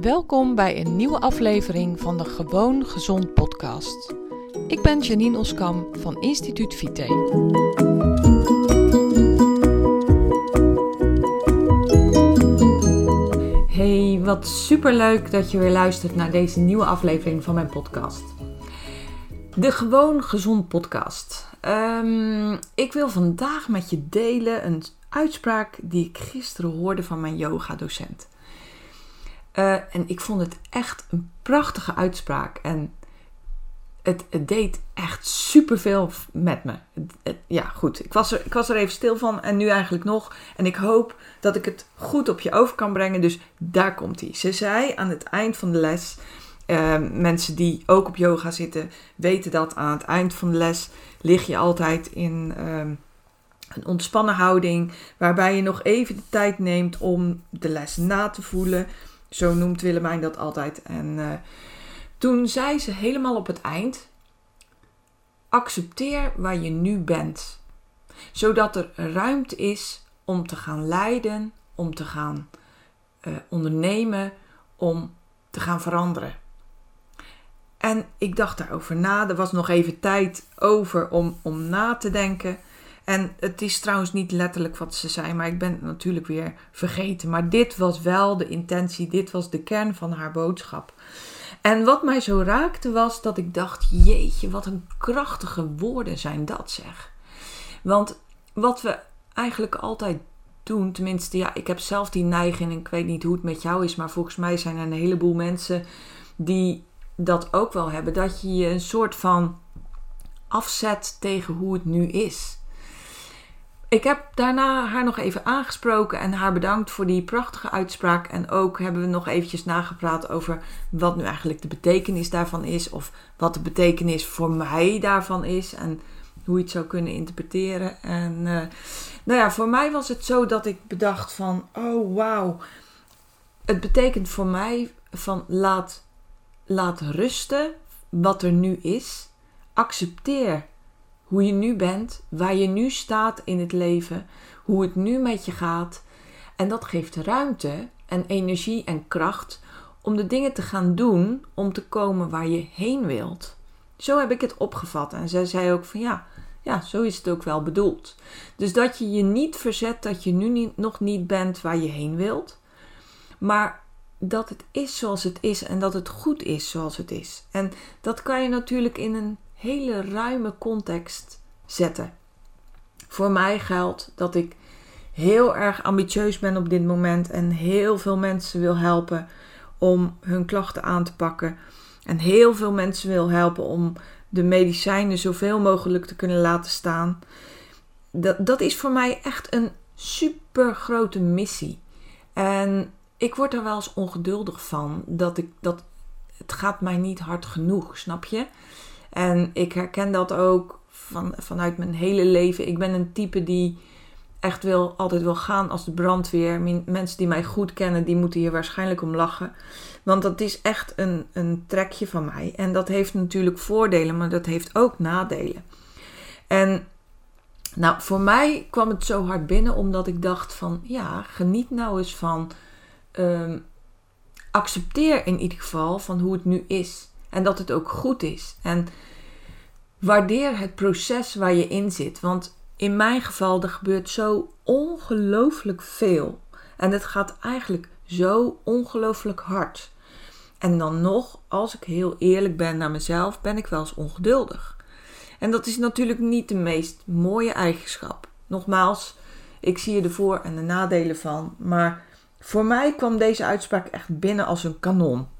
Welkom bij een nieuwe aflevering van de Gewoon Gezond podcast. Ik ben Janine Oskam van Instituut Vite. Hey, wat superleuk dat je weer luistert naar deze nieuwe aflevering van mijn podcast. De Gewoon Gezond podcast. Ehm, ik wil vandaag met je delen een uitspraak die ik gisteren hoorde van mijn yoga-docent. Uh, en ik vond het echt een prachtige uitspraak. En het, het deed echt superveel met me. Het, ja, goed. Ik was, er, ik was er even stil van en nu eigenlijk nog. En ik hoop dat ik het goed op je over kan brengen. Dus daar komt hij. Ze zei aan het eind van de les. Uh, mensen die ook op yoga zitten, weten dat aan het eind van de les lig je altijd in uh, een ontspannen houding. Waarbij je nog even de tijd neemt om de les na te voelen zo noemt Willemijn dat altijd. En uh, toen zei ze helemaal op het eind: accepteer waar je nu bent, zodat er ruimte is om te gaan leiden, om te gaan uh, ondernemen, om te gaan veranderen. En ik dacht daarover na. Er was nog even tijd over om, om na te denken. En het is trouwens niet letterlijk wat ze zei, maar ik ben het natuurlijk weer vergeten. Maar dit was wel de intentie, dit was de kern van haar boodschap. En wat mij zo raakte was dat ik dacht: jeetje, wat een krachtige woorden zijn dat zeg. Want wat we eigenlijk altijd doen, tenminste, ja, ik heb zelf die neiging en ik weet niet hoe het met jou is, maar volgens mij zijn er een heleboel mensen die dat ook wel hebben. Dat je je een soort van afzet tegen hoe het nu is. Ik heb daarna haar nog even aangesproken en haar bedankt voor die prachtige uitspraak. En ook hebben we nog eventjes nagepraat over wat nu eigenlijk de betekenis daarvan is. Of wat de betekenis voor mij daarvan is. En hoe je het zou kunnen interpreteren. En uh, nou ja, voor mij was het zo dat ik bedacht van, oh wauw. Het betekent voor mij van laat, laat rusten wat er nu is. Accepteer hoe je nu bent, waar je nu staat in het leven, hoe het nu met je gaat. En dat geeft ruimte en energie en kracht om de dingen te gaan doen om te komen waar je heen wilt. Zo heb ik het opgevat. En zij zei ook van ja, ja, zo is het ook wel bedoeld. Dus dat je je niet verzet dat je nu niet, nog niet bent waar je heen wilt. Maar dat het is zoals het is en dat het goed is zoals het is. En dat kan je natuurlijk in een hele ruime context zetten. Voor mij geldt dat ik heel erg ambitieus ben op dit moment en heel veel mensen wil helpen om hun klachten aan te pakken. En heel veel mensen wil helpen om de medicijnen zoveel mogelijk te kunnen laten staan. Dat, dat is voor mij echt een super grote missie. En ik word er wel eens ongeduldig van dat ik dat het gaat mij niet hard genoeg, snap je? En ik herken dat ook van, vanuit mijn hele leven. Ik ben een type die echt wil, altijd wil gaan als de brandweer. Mensen die mij goed kennen, die moeten hier waarschijnlijk om lachen. Want dat is echt een, een trekje van mij. En dat heeft natuurlijk voordelen, maar dat heeft ook nadelen. En nou, voor mij kwam het zo hard binnen omdat ik dacht van, ja, geniet nou eens van, um, accepteer in ieder geval van hoe het nu is. En dat het ook goed is. En waardeer het proces waar je in zit. Want in mijn geval, er gebeurt zo ongelooflijk veel. En het gaat eigenlijk zo ongelooflijk hard. En dan nog, als ik heel eerlijk ben naar mezelf, ben ik wel eens ongeduldig. En dat is natuurlijk niet de meest mooie eigenschap. Nogmaals, ik zie er de voor- en de nadelen van. Maar voor mij kwam deze uitspraak echt binnen als een kanon.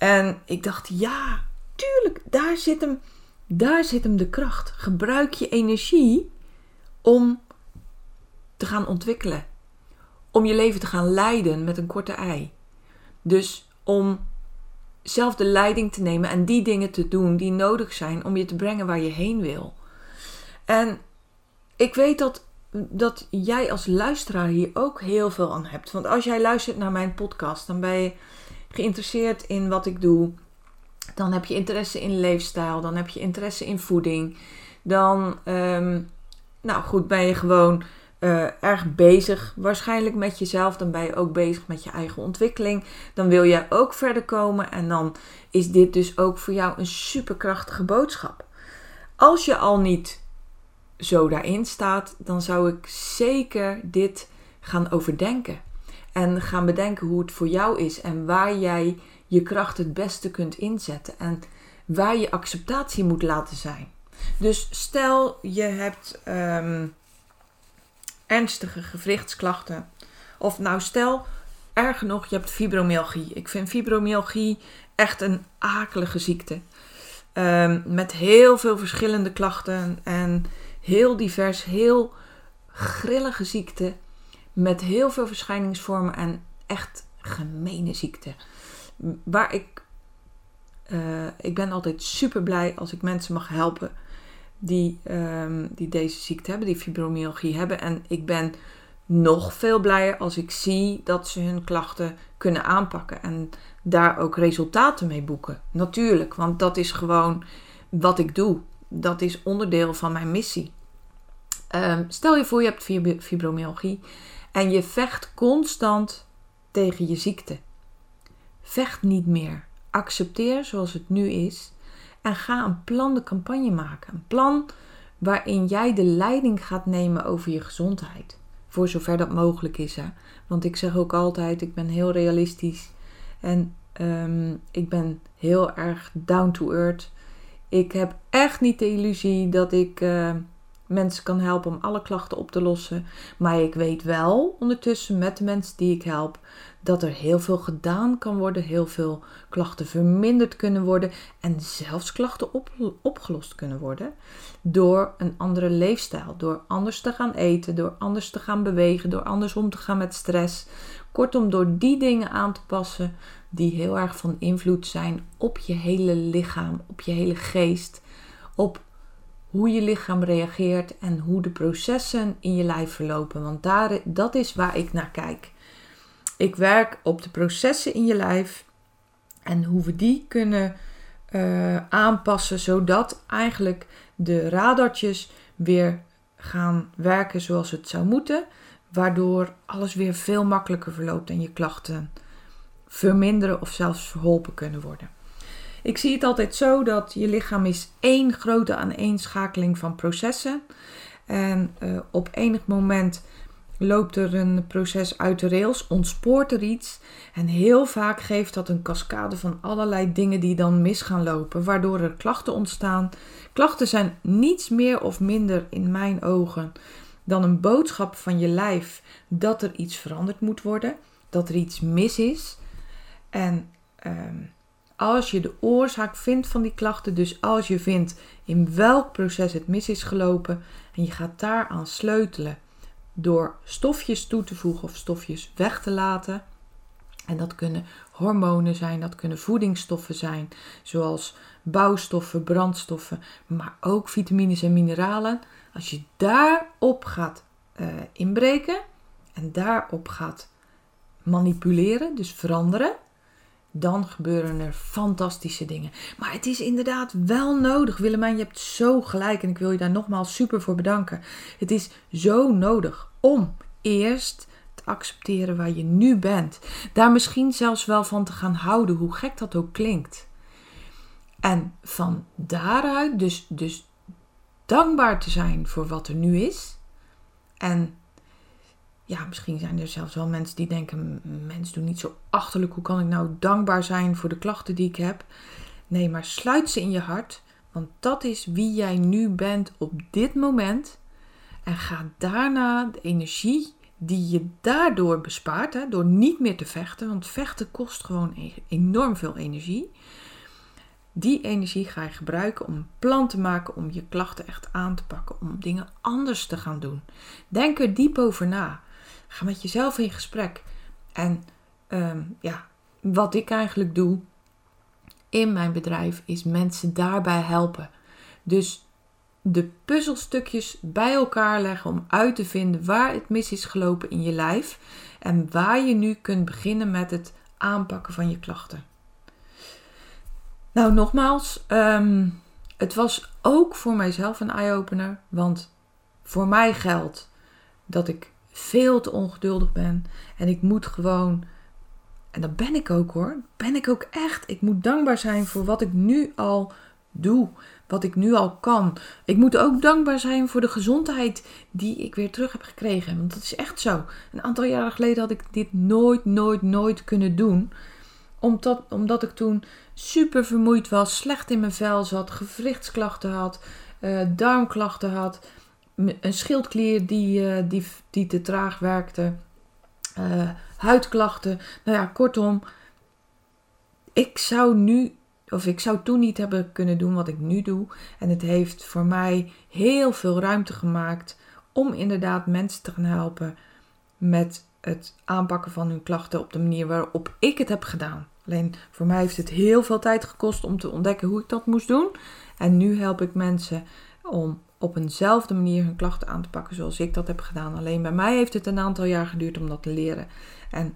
En ik dacht, ja, tuurlijk, daar zit hem, daar zit hem de kracht. Gebruik je energie om te gaan ontwikkelen. Om je leven te gaan leiden met een korte ei. Dus om zelf de leiding te nemen en die dingen te doen die nodig zijn om je te brengen waar je heen wil. En ik weet dat, dat jij als luisteraar hier ook heel veel aan hebt. Want als jij luistert naar mijn podcast, dan ben je geïnteresseerd in wat ik doe. Dan heb je interesse in leefstijl. Dan heb je interesse in voeding. Dan, um, nou goed, ben je gewoon uh, erg bezig waarschijnlijk met jezelf. Dan ben je ook bezig met je eigen ontwikkeling. Dan wil jij ook verder komen. En dan is dit dus ook voor jou een superkrachtige boodschap. Als je al niet zo daarin staat, dan zou ik zeker dit gaan overdenken. En gaan bedenken hoe het voor jou is en waar jij je kracht het beste kunt inzetten. En waar je acceptatie moet laten zijn. Dus stel je hebt ehm, ernstige gewrichtsklachten. Of nou stel, erger nog, je hebt fibromyalgie. Ik vind fibromyalgie echt een akelige ziekte. Um, met heel veel verschillende klachten en heel divers, heel grillige ziekte. Met heel veel verschijningsvormen en echt gemene ziekte. Waar ik, uh, ik ben altijd super blij als ik mensen mag helpen die, um, die deze ziekte hebben, die fibromyalgie hebben. En ik ben nog veel blijer als ik zie dat ze hun klachten kunnen aanpakken en daar ook resultaten mee boeken. Natuurlijk, want dat is gewoon wat ik doe. Dat is onderdeel van mijn missie. Um, stel je voor je hebt fibromyalgie en je vecht constant tegen je ziekte. Vecht niet meer. Accepteer zoals het nu is en ga een plan de campagne maken. Een plan waarin jij de leiding gaat nemen over je gezondheid. Voor zover dat mogelijk is. Hè? Want ik zeg ook altijd, ik ben heel realistisch. En um, ik ben heel erg down to earth. Ik heb echt niet de illusie dat ik uh, mensen kan helpen om alle klachten op te lossen. Maar ik weet wel ondertussen met de mensen die ik help dat er heel veel gedaan kan worden, heel veel klachten verminderd kunnen worden en zelfs klachten op, opgelost kunnen worden door een andere leefstijl, door anders te gaan eten, door anders te gaan bewegen, door anders om te gaan met stress. Kortom, door die dingen aan te passen die heel erg van invloed zijn op je hele lichaam, op je hele geest, op hoe je lichaam reageert en hoe de processen in je lijf verlopen. Want daar, dat is waar ik naar kijk. Ik werk op de processen in je lijf en hoe we die kunnen uh, aanpassen, zodat eigenlijk de radartjes weer gaan werken zoals het zou moeten, waardoor alles weer veel makkelijker verloopt en je klachten verminderen of zelfs verholpen kunnen worden. Ik zie het altijd zo dat je lichaam is één grote aaneenschakeling van processen. En uh, op enig moment loopt er een proces uit de rails, ontspoort er iets. En heel vaak geeft dat een cascade van allerlei dingen die dan mis gaan lopen, waardoor er klachten ontstaan. Klachten zijn niets meer of minder in mijn ogen dan een boodschap van je lijf dat er iets veranderd moet worden, dat er iets mis is. En ehm, als je de oorzaak vindt van die klachten, dus als je vindt in welk proces het mis is gelopen en je gaat daaraan sleutelen door stofjes toe te voegen of stofjes weg te laten. En dat kunnen hormonen zijn, dat kunnen voedingsstoffen zijn, zoals bouwstoffen, brandstoffen, maar ook vitamines en mineralen. Als je daarop gaat uh, inbreken en daarop gaat manipuleren, dus veranderen, dan gebeuren er fantastische dingen. Maar het is inderdaad wel nodig. Willemijn, je hebt zo gelijk en ik wil je daar nogmaals super voor bedanken. Het is zo nodig om eerst te accepteren waar je nu bent. Daar misschien zelfs wel van te gaan houden, hoe gek dat ook klinkt. En van daaruit dus, dus dankbaar te zijn voor wat er nu is. En ja, misschien zijn er zelfs wel mensen die denken: mensen doen niet zo achterlijk. Hoe kan ik nou dankbaar zijn voor de klachten die ik heb? Nee, maar sluit ze in je hart, want dat is wie jij nu bent op dit moment. En ga daarna de energie die je daardoor bespaart, hè, door niet meer te vechten, want vechten kost gewoon e-, enorm veel energie. Die energie ga je gebruiken om een plan te maken om je klachten echt aan te pakken, om dingen anders te gaan doen. Denk er diep over na. Ga met jezelf in gesprek. En ehm, ja, wat ik eigenlijk doe in mijn bedrijf is mensen daarbij helpen. Dus de puzzelstukjes bij elkaar leggen om uit te vinden waar het mis is gelopen in je lijf en waar je nu kunt beginnen met het aanpakken van je klachten. Nou, nogmaals, ehm, het was ook voor mijzelf een eye-opener, want voor mij geldt dat ik veel te ongeduldig ben. En ik moet gewoon, en dat ben ik ook hoor, ben ik ook echt. Ik moet dankbaar zijn voor wat ik nu al doe, wat ik nu al kan. Ik moet ook dankbaar zijn voor de gezondheid die ik weer terug heb gekregen. Want dat is echt zo. Een aantal jaren geleden had ik dit nooit, nooit, nooit kunnen doen. Omdat, omdat ik toen super vermoeid was, slecht in mijn vel zat, gewrichtsklachten had, uh, darmklachten had, een schildklier die, uh, die, die te traag werkte, uh, huidklachten. Nou ja, kortom, ik zou nu, of ik zou toen niet hebben kunnen doen wat ik nu doe. En het heeft voor mij heel veel ruimte gemaakt om inderdaad mensen te gaan helpen met het aanpakken van hun klachten op de manier waarop ik het heb gedaan. Alleen voor mij heeft het heel veel tijd gekost om te ontdekken hoe ik dat moest doen. En nu help ik mensen om op eenzelfde manier hun klachten aan te pakken zoals ik dat heb gedaan. Alleen bij mij heeft het een aantal jaar geduurd om dat te leren. En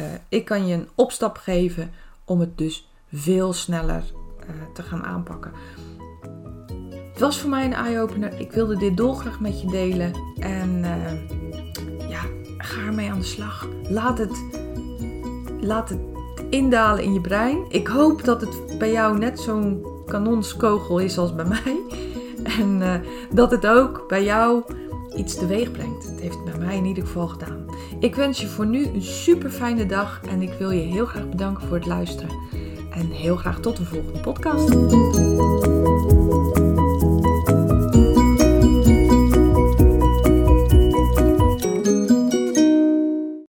uh, ik kan je een opstap geven om het dus veel sneller uh, te gaan aanpakken. Het was voor mij een eye-opener. Ik wilde dit dolgraag met je delen. En uh, ja, ga ermee aan de slag. Laat het, laat het indalen in je brein. Ik hoop dat het bij jou net zo'n kanonskogel is als bij mij. En uh, dat het ook bij jou iets teweeg brengt. Het heeft het bij mij in ieder geval gedaan. Ik wens je voor nu een super fijne dag en ik wil je heel graag bedanken voor het luisteren. En heel graag tot de volgende podcast.